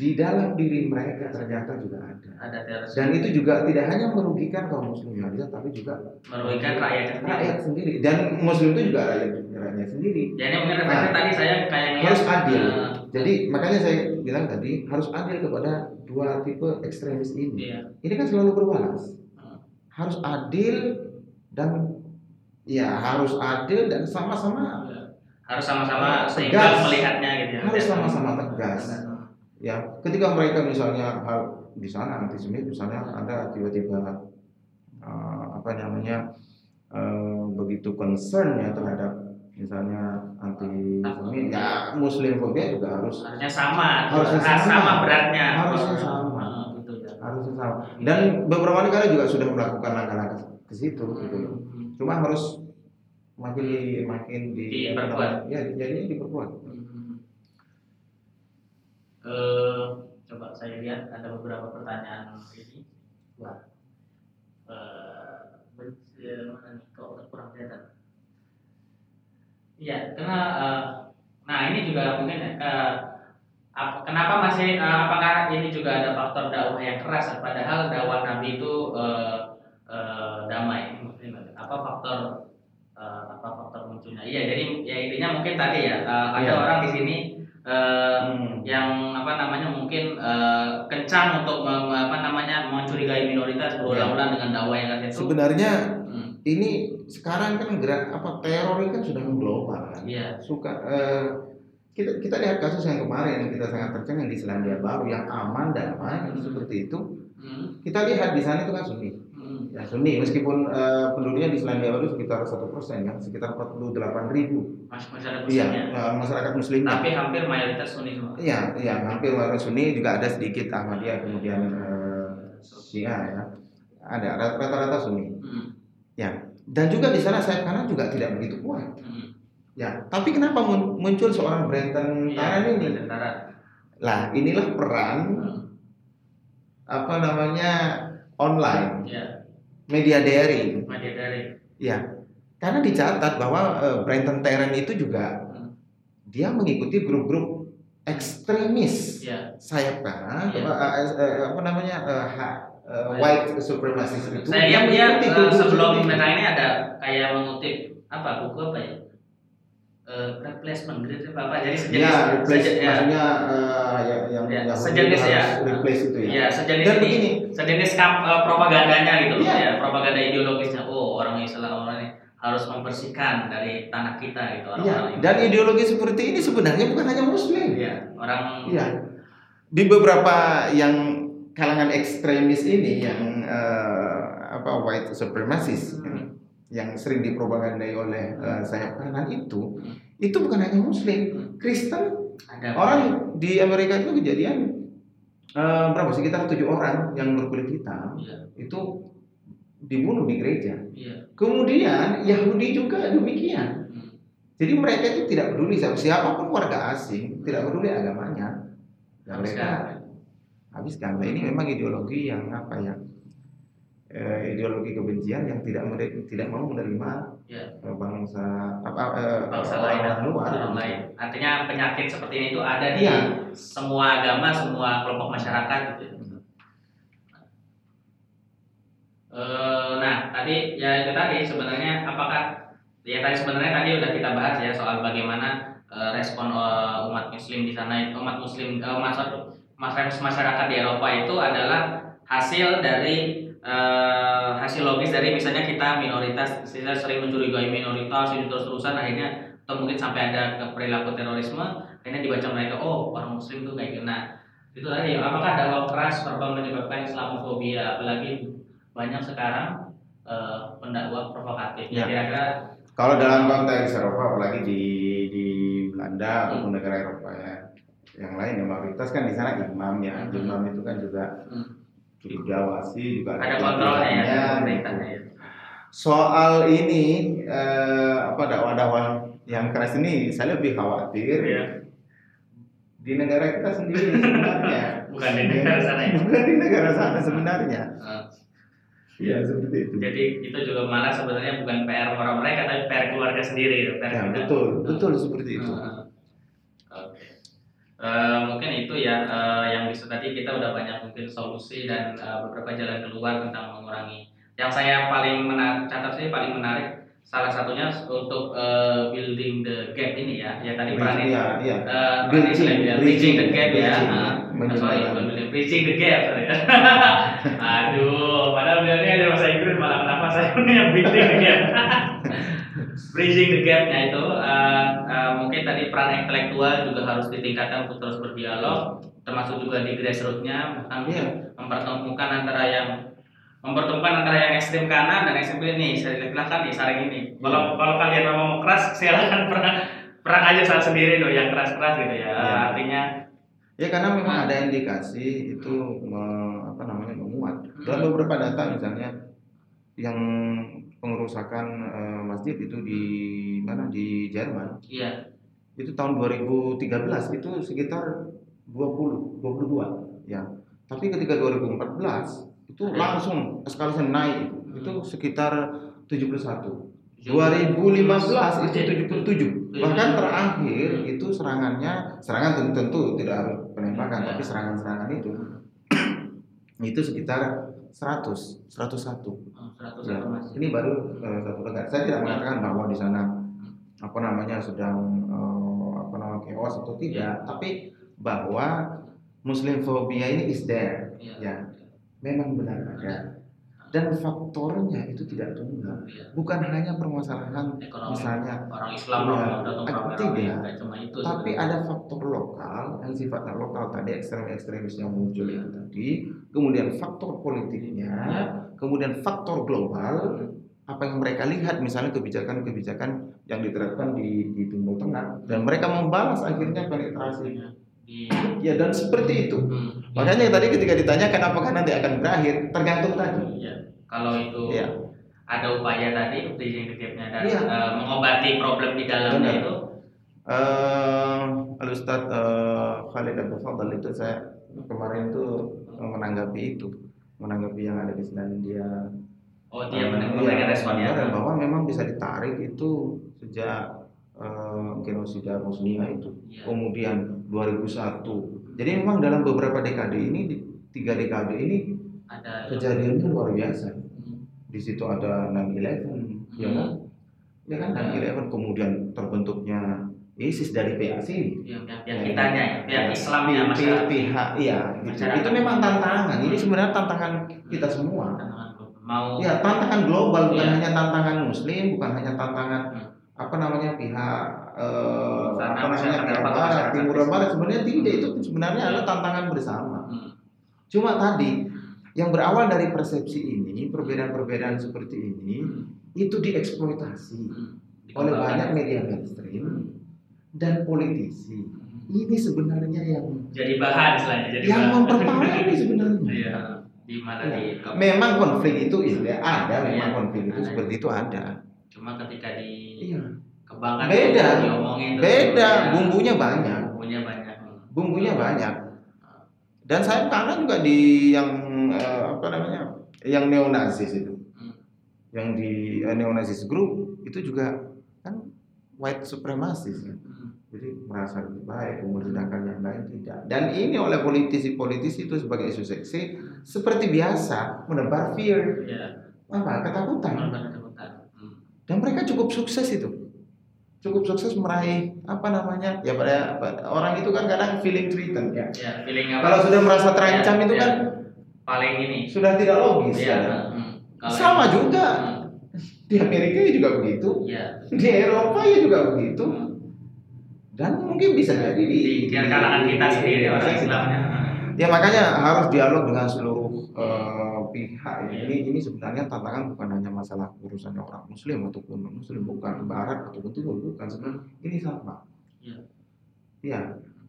di dalam diri mereka ternyata juga ada. Ada dan itu juga tidak hanya merugikan kaum muslim saja tapi juga merugikan rakyat sendiri. rakyat sendiri. Dan muslim itu juga rakyat rakyatnya sendiri. Jadi mungkin referensi Nah, tadi saya kayak ngeliat, harus adil. eh, jadi makanya saya bilang tadi harus adil kepada dua tipe ekstremis ini. Iya. ini kan selalu berbalas. Hmm. harus adil dan ya harus adil dan sama-sama harus sama-sama seimbang melihatnya gitu ya. harus sama-sama tegas ya ketika mereka misalnya hal di sana antisemit misalnya ada tiba-tiba eh, apa namanya eh, begitu concern ya terhadap misalnya antisemit ya muslim fobia juga harus Harusnya sama, Harusnya harus sama. sama beratnya. Harusnya sama. Hmm, gitu ya. harusnya sama dan beberapa negara juga sudah melakukan langkah-langkah ke situ gitu loh Hmm. cuma harus makin di makin di Diperkuat. ya jadi diperkuat Eh, coba saya lihat ada beberapa pertanyaan ini. Wah. Eh, ben- eh, mana nih kok kurang kelihatan? Iya, karena eh, nah ini juga mungkin eh, ap- kenapa masih eh, apakah ini juga ada faktor dakwah yang keras padahal dakwah Nabi itu eh, eh, damai. Apa faktor eh, apa faktor munculnya? Iya, jadi ya intinya mungkin tadi ya eh, ada Iya. orang di sini eh, Hmm. yang apa namanya mungkin eh, kencang untuk apa namanya mencurigai minoritas berulang-ulang dengan dakwah yang keras itu. sebenarnya Hmm, ini sekarang kan gerak apa teror ini kan sudah mengglobal kan Iya. suka eh, kita kita lihat kasus yang kemarin yang kita sangat tercengang di Selandia Baru yang aman damai Hmm. seperti itu Hmm, kita lihat di sana itu kan Hmm. Ya Sunni meskipun eh, penduduknya di Selandia Baru sekitar satu persen ya sekitar 48 ribu. Mas masyarakat iya eh, masyarakat muslimnya Tapi hampir mayoritas Sunni semua. iya iya hampir mayoritas Sunni juga ada sedikit Ahmadiyah kemudian eh, Syiah ya. Ada rata-rata Sunni Hmm. ya dan juga di sana sayap kanan juga tidak begitu kuat. Hmm. ya tapi kenapa mun- muncul seorang Brenton Taran Iya, ini? Lah inilah peran Hmm. apa namanya online. Ya, media daring media dari. ya karena dicatat bahwa eh, Brenton Tarrant itu juga Hmm. dia mengikuti grup-grup ekstremis Ya. sayap kanan apa, eh, eh, apa namanya eh, Baik. white supremacist itu Saya dia eh, grup-grup sebelum peta ini ada kayak mengutip apa buku apa ya? Eh, replacement grade apa jadi sejenis ya replace seje- ya, maksudnya eh, ya- yang Ya, yang sejenis ya. replace itu ya ya sejenis dan ini begini sejenis kamp, eh, propagandanya gitu loh Iya. ya propaganda ideologisnya oh orang Islam orang ini harus membersihkan dari tanah kita gitu Iya, orang-orang ini. dan ideologi seperti ini sebenarnya bukan hanya muslim Iya, orang Iya. Di beberapa yang kalangan ekstremis ini yang eh, apa white supremacist Hmm. Yang sering dipropagandai oleh eh, sayap kanan itu Hmm. itu bukan hanya muslim, Kristen. ada Orang di Amerika itu kejadian eh, berapa sekitar tujuh orang yang berkulit hitam Iya, itu dibunuh di gereja. iya. Kemudian Yahudi juga demikian. Hmm. Jadi mereka itu tidak peduli siapa- siapa pun warga asing, tidak peduli agamanya. Dan mereka habiskan. Nah, ini memang ideologi yang apa ya? Eh, ideologi kebencian yang tidak tidak mau menerima Ya. eh, bangsa apa eh, bangsa lain luar. orang lain. Artinya penyakit seperti ini itu ada di Iya. semua agama, semua kelompok masyarakat gitu. ya. Eh, nah, tadi ya itu tadi sebenarnya apakah ya tadi sebenarnya tadi udah kita bahas ya soal bagaimana eh, respon eh, umat muslim di sana umat muslim eh, umat mas- masyarakat di Eropa itu adalah hasil dari eh, hasil logis dari misalnya kita minoritas kita sering mencurigai minoritas ini terus terusan akhirnya atau mungkin sampai ada ke perilaku terorisme akhirnya dibaca mereka oh orang muslim tuh kayak gitu nah itu tadi apakah dakwah keras serba menyebabkan islamofobia apalagi banyak sekarang eh, pendakwah provokatif Ya. kira-kira Kalau dalam konteks Eropa apalagi di di Belanda ataupun negara Eropa ya yang lain ya mayoritas kan di sana imam ya. Hmm. Imam itu kan juga hmm, diawasi juga ada kontrolnya ya gitu. ya. Soal ini eh, apa dakwah-dakwah yang keras ini saya lebih khawatir Iya. di negara kita sendiri sebenarnya. bukan di negara sana ya Bukan di negara sana sebenarnya. Eh, Iya seperti itu. jadi itu juga malah sebenarnya bukan PR orang mereka tapi PR keluarga sendiri PR Ya, kita. betul, betul seperti itu. Hmm. Eh, mungkin itu ya eh, yang bisa tadi kita udah banyak mungkin solusi dan eh, beberapa jalan keluar tentang mengurangi. Yang saya paling menarik, catat sih paling menarik salah satunya untuk eh, building the gap ini ya. Ya tadi peran itu. Peran Bridging, Islam ya, bridging, bridging the gap ya. bridging, menjembatani. sorry, bukan building, bridging the gap. sorry. Aduh, padahal bilangnya ada bahasa Inggris malah kenapa saya punya bridging the gap. bridging the gap-nya itu eh, eh, mungkin tadi peran intelektual juga harus ditingkatkan untuk terus berdialog termasuk juga di grassroots-nya bahkan Iya. mempertemukan antara yang mempertemukan antara yang ekstrem kanan dan ekstrem kiri nih saya silahkan nih saring ini kalau kalau kalian mau keras silakan perang perang aja saat sendiri loh yang keras keras gitu ya Iya. artinya Ya karena memang Hmm. ada indikasi itu me- apa namanya menguat. Dalam beberapa data misalnya yang pengerusakan eh, masjid itu di mana di Jerman iya itu tahun 2013 itu sekitar 20 22 ya. Tapi ketika 2014 itu Ada. langsung eskalasi naik Hmm. itu sekitar 71. 2015 itu 77 bahkan terakhir itu serangannya serangan tentu, tentu tidak harus penembakan Ya. tapi serangan-serangan itu itu sekitar 100 101 Oh, 100 Ya, ini baru eh, satu negara saya tidak mengatakan bahwa di sana apa namanya sedang eh, apa namanya chaos atau tidak tapi bahwa muslim phobia ini is there Iya. ya memang benar ada dan faktornya itu tidak tunggal. Iya. Bukan hanya permasalahan Ekonomi misalnya orang Islam datang Tidak. itu. tapi sebenarnya. ada faktor lokal yang sifatnya lokal tadi ekstrem-ekstremis yang muncul itu tadi kemudian faktor politiknya Iya. kemudian faktor global apa yang mereka lihat misalnya kebijakan-kebijakan yang diterapkan di, di Timur Tengah dan mereka membalas akhirnya penetrasi Di, ya dan seperti itu hmm, makanya tadi ketika ditanyakan apakah nanti akan berakhir tergantung tadi Iya. Kalau itu Iya. ada upaya tadi gap-nya dan Iya. eh, mengobati problem di dalamnya Benar. itu Eh, Al Ustadz eh, Khalid Abdul Fadl itu saya kemarin itu menanggapi itu menanggapi yang ada di Selandia oh dia memberikan iya, ya. dan bahwa memang bisa ditarik itu sejak eh, genosida Bosnia itu Iya. kemudian 2001 jadi memang dalam beberapa dekade ini di- tiga dekade ini Ada kejadiannya luar biasa. Hmm, di situ ada 9/11 ya kan? Ya kan 9/11 kemudian terbentuknya ISIS dari pihak pihak Ya. kitanya ya, pihak Ya, Islamnya pi- masyarakat. pihak iya gitu. Itu memang tantangan ini sebenarnya tantangan kita semua Mau ya tantangan global bukan Iya. hanya tantangan muslim bukan hanya tantangan Hmm. apa namanya pihak eh, Sana apa namanya pihak barat timur barat sebenarnya tidak itu sebenarnya Iya. adalah tantangan bersama Hmm. cuma tadi yang berawal dari persepsi ini perbedaan-perbedaan seperti ini itu dieksploitasi Hmm. oleh banyak media mainstream dan politisi ini sebenarnya yang jadi bahan istilahnya jadi yang bahan. memperparah sebenarnya Iya. Di mana Iya. di memang konflik itu ya ada memang Iya, konflik itu ada. seperti itu ada cuma ketika di iya kembangkan Beda. diomongin terus, beda ya, bumbunya banyak bumbunya banyak bumbunya banyak dan saya karena juga di yang eh, apa namanya yang neonazis itu Hmm. yang di eh, neonazis group itu juga kan white supremacist ya. Hmm. jadi merasa lebih baik memerdekakan yang lain tidak dan ini oleh politisi-politisi itu sebagai isu seksi seperti biasa menebar fear Iya. apa ketakutan. Hmm. dan mereka cukup sukses itu cukup sukses meraih apa namanya ya pada, pada- orang itu kan kadang feeling threatened ya Ya, feeling apa? kalau sudah merasa terancam Ya, itu ya. kan paling ini. sudah tidak logis Iya. ya. hmm. Kalau- sama juga Hmm. Di Amerika ya juga begitu Iya. di Eropa ya juga begitu Hmm. dan mungkin bisa jadi di, Di kalangan kita sendiri orang. Islamnya. ya makanya harus dialog dengan seluruh eh, pihak ya. Ini ini sebenarnya tantangan bukan hanya masalah urusannya orang muslim ataupun non muslim bukan barat ataupun timur bukan sebenarnya ini sama Iya. Iya,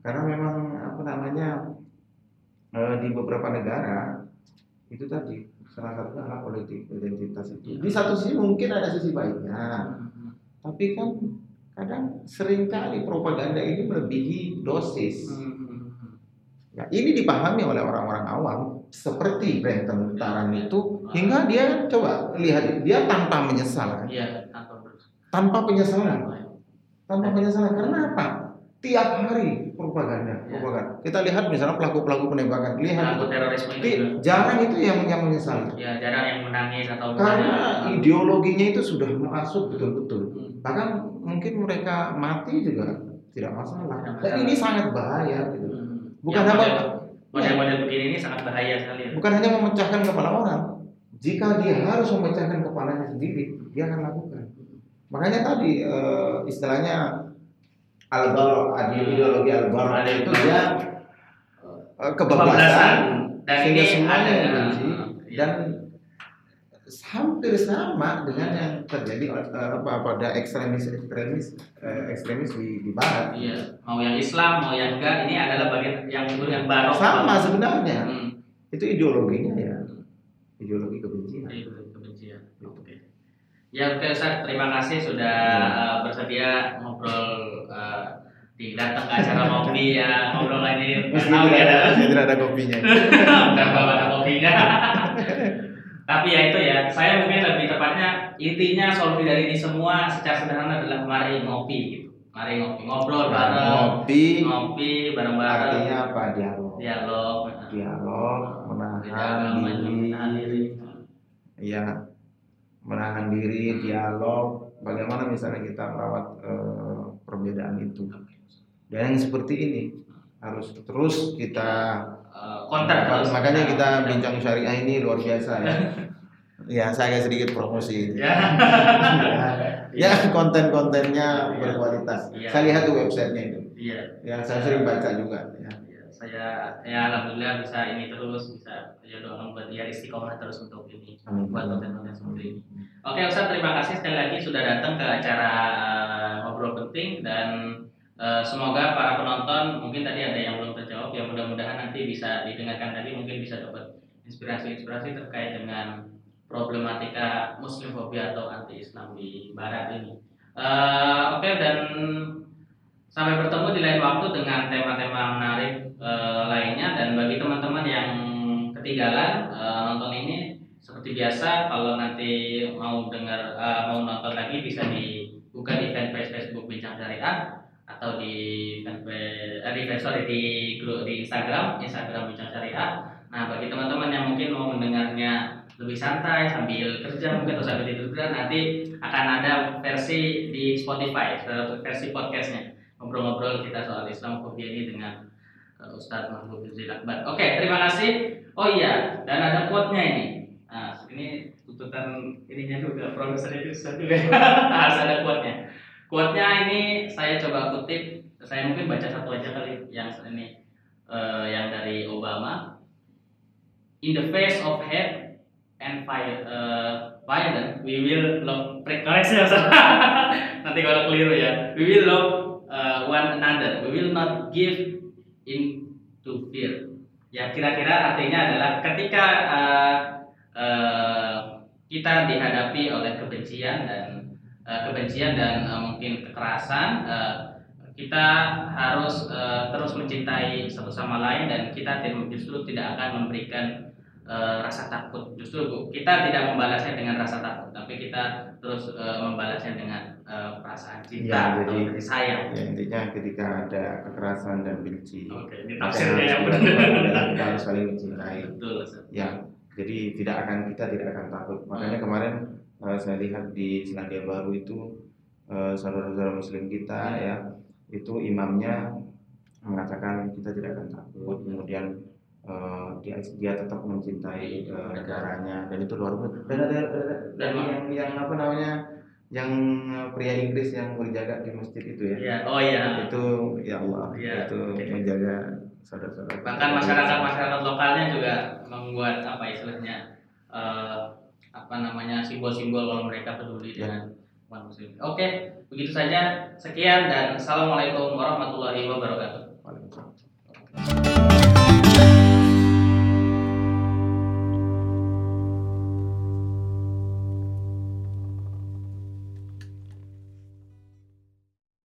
karena memang apa namanya eh, di beberapa negara itu tadi salah satunya adalah politik identitas itu. Di satu sisi mungkin ada sisi baiknya, tapi kan kadang sering kali propaganda ini melebihi dosis. Ya, ini dipahami oleh orang-orang awam seperti Brenton Taran itu hingga dia coba lihat dia tanpa menyesal, Iya, atau terus. tanpa penyesalan, tanpa penyesalan. Karena apa? Tiap hari propaganda, Ya. propaganda. Kita lihat misalnya pelaku-pelaku penembakan, lihat Pelaku terorisme itu jarang itu yang yang menyesal. Ya, jarang yang menangis atau Karena Hmm. ideologinya itu sudah masuk betul-betul. Hmm. Bahkan mungkin mereka mati juga tidak masalah. Tidak Dan ini sangat bahaya gitu. Hmm. Bukan hanya model- model-model begini ini sangat bahaya sekali. ya. bukan hanya memecahkan kepala orang. Jika dia harus memecahkan kepalanya sendiri, dia akan lakukan. Makanya tadi eh, istilahnya al ideologi al itu dia eh, kebablasan dan sehingga ini semuanya ada membenci ya. dan hampir sama dengan yang terjadi eh, apa pada ekstremis ekstremis eh, ekstremis di, di barat Iya, mau yang Islam, mau yang enggak, ini adalah bagian yang yang barok. sama sebenarnya Hmm. itu ideologinya ya ideologi kebencian Itu kebencian. Oke. Ya oke Ustaz, terima kasih sudah Ya. bersedia ngobrol datang ke acara kopi ya ngobrol lagi Meski tahu tidak ya ada, tidak ada kopinya. Bawa ada kopinya. Tapi ya itu ya saya mungkin lebih tepatnya intinya solusi dari ini semua secara sederhana adalah mari ngopi gitu. Mari ngopi ngobrol bareng. ngopi. Ngopi bareng-bareng. Artinya apa? Dialog. Dialog dialog menahan diri. menahan diri. Ya menahan diri dialog. Bagaimana misalnya kita merawat eh, perbedaan itu dan yang seperti ini harus terus kita Eh, kontak terus makanya kita bincang syariah ini luar biasa ya Ya, saya sedikit promosi. Ya. ya, konten-kontennya berkualitas. Iya. Saya lihat tuh websitenya itu. Iya. Ya, saya sering baca juga. Ya. Ya, saya ya alhamdulillah bisa ini terus bisa ya doakan buat dia istiqomah terus untuk ini Amin. buat konten-konten seperti ini. Oke Ustaz terima kasih sekali lagi sudah datang ke acara eh, ngobrol penting dan eh, semoga para penonton mungkin tadi ada yang belum terjawab ya mudah-mudahan nanti bisa didengarkan tadi mungkin bisa dapat inspirasi-inspirasi terkait dengan problematika muslim fobia atau anti Islam di Barat ini. Eh, Oke dan sampai bertemu di lain waktu dengan tema-tema menarik eh, lainnya dan bagi teman-teman yang ketinggalan eh, nonton ini seperti biasa kalau nanti mau dengar eh, mau nonton lagi bisa dibuka di fanpage Facebook Bincang Syariah atau di fanpage eh, di sorry di grup di Instagram Instagram Bincang Syariah. Nah bagi teman-teman yang mungkin mau mendengarnya lebih santai sambil kerja mungkin atau sambil tidur nanti akan ada versi di Spotify versi podcastnya ngobrol-ngobrol kita soal Islam fobia ini dengan uh, Ustadz Mahfud Rizal Akbar. Oke, terima kasih. Oh iya, dan ada quote-nya ini. Nah, ini tuntutan ininya juga produser itu Ustadz juga. Harus ada quote-nya. Quote-nya ini saya coba kutip. Saya mungkin baca satu aja kali yang ini eh, yang dari Obama. In the face of hate and fire, uh, violence, we will love. Koreksi ya. Nanti kalau keliru ya. We will love uh, one another. We will not give in to fear. Ya kira-kira artinya adalah ketika uh, uh, kita dihadapi oleh kebencian dan uh, kebencian dan uh, mungkin kekerasan, uh, kita harus uh, terus mencintai satu sama lain dan kita tim- justru tidak akan memberikan uh, rasa takut. Justru Bu, kita tidak membalasnya dengan rasa takut, tapi kita terus uh, membalasnya dengan uh, perasaan cinta Ya, atau jadi- kasih sayang. Ya, intinya ketika ada kekerasan dan benci, Oke, ini maka tafsirnya yang harus benar. dilakukan adalah kita harus saling mencintai. Betul. Ya, jadi tidak akan kita tidak akan takut. Makanya kemarin eh, saya lihat di Selandia Baru itu eh, saudara-saudara Muslim kita ya itu imamnya mengatakan kita tidak akan takut. Kemudian eh, dia dia tetap mencintai eh, negaranya dan itu luar biasa. Dan ada, dan yang yang apa namanya yang pria Inggris yang berjaga di masjid itu ya. Iya, oh iya. Itu ya Allah Iya, itu oke. menjaga saudara-saudara. Bahkan masyarakat masyarakat lokalnya juga membuat apa istilahnya apa namanya simbol-simbol kalau mereka peduli ya. dengan manusia muslim. Oke, begitu saja. Sekian dan assalamualaikum warahmatullahi wabarakatuh. Waalaikumsalam.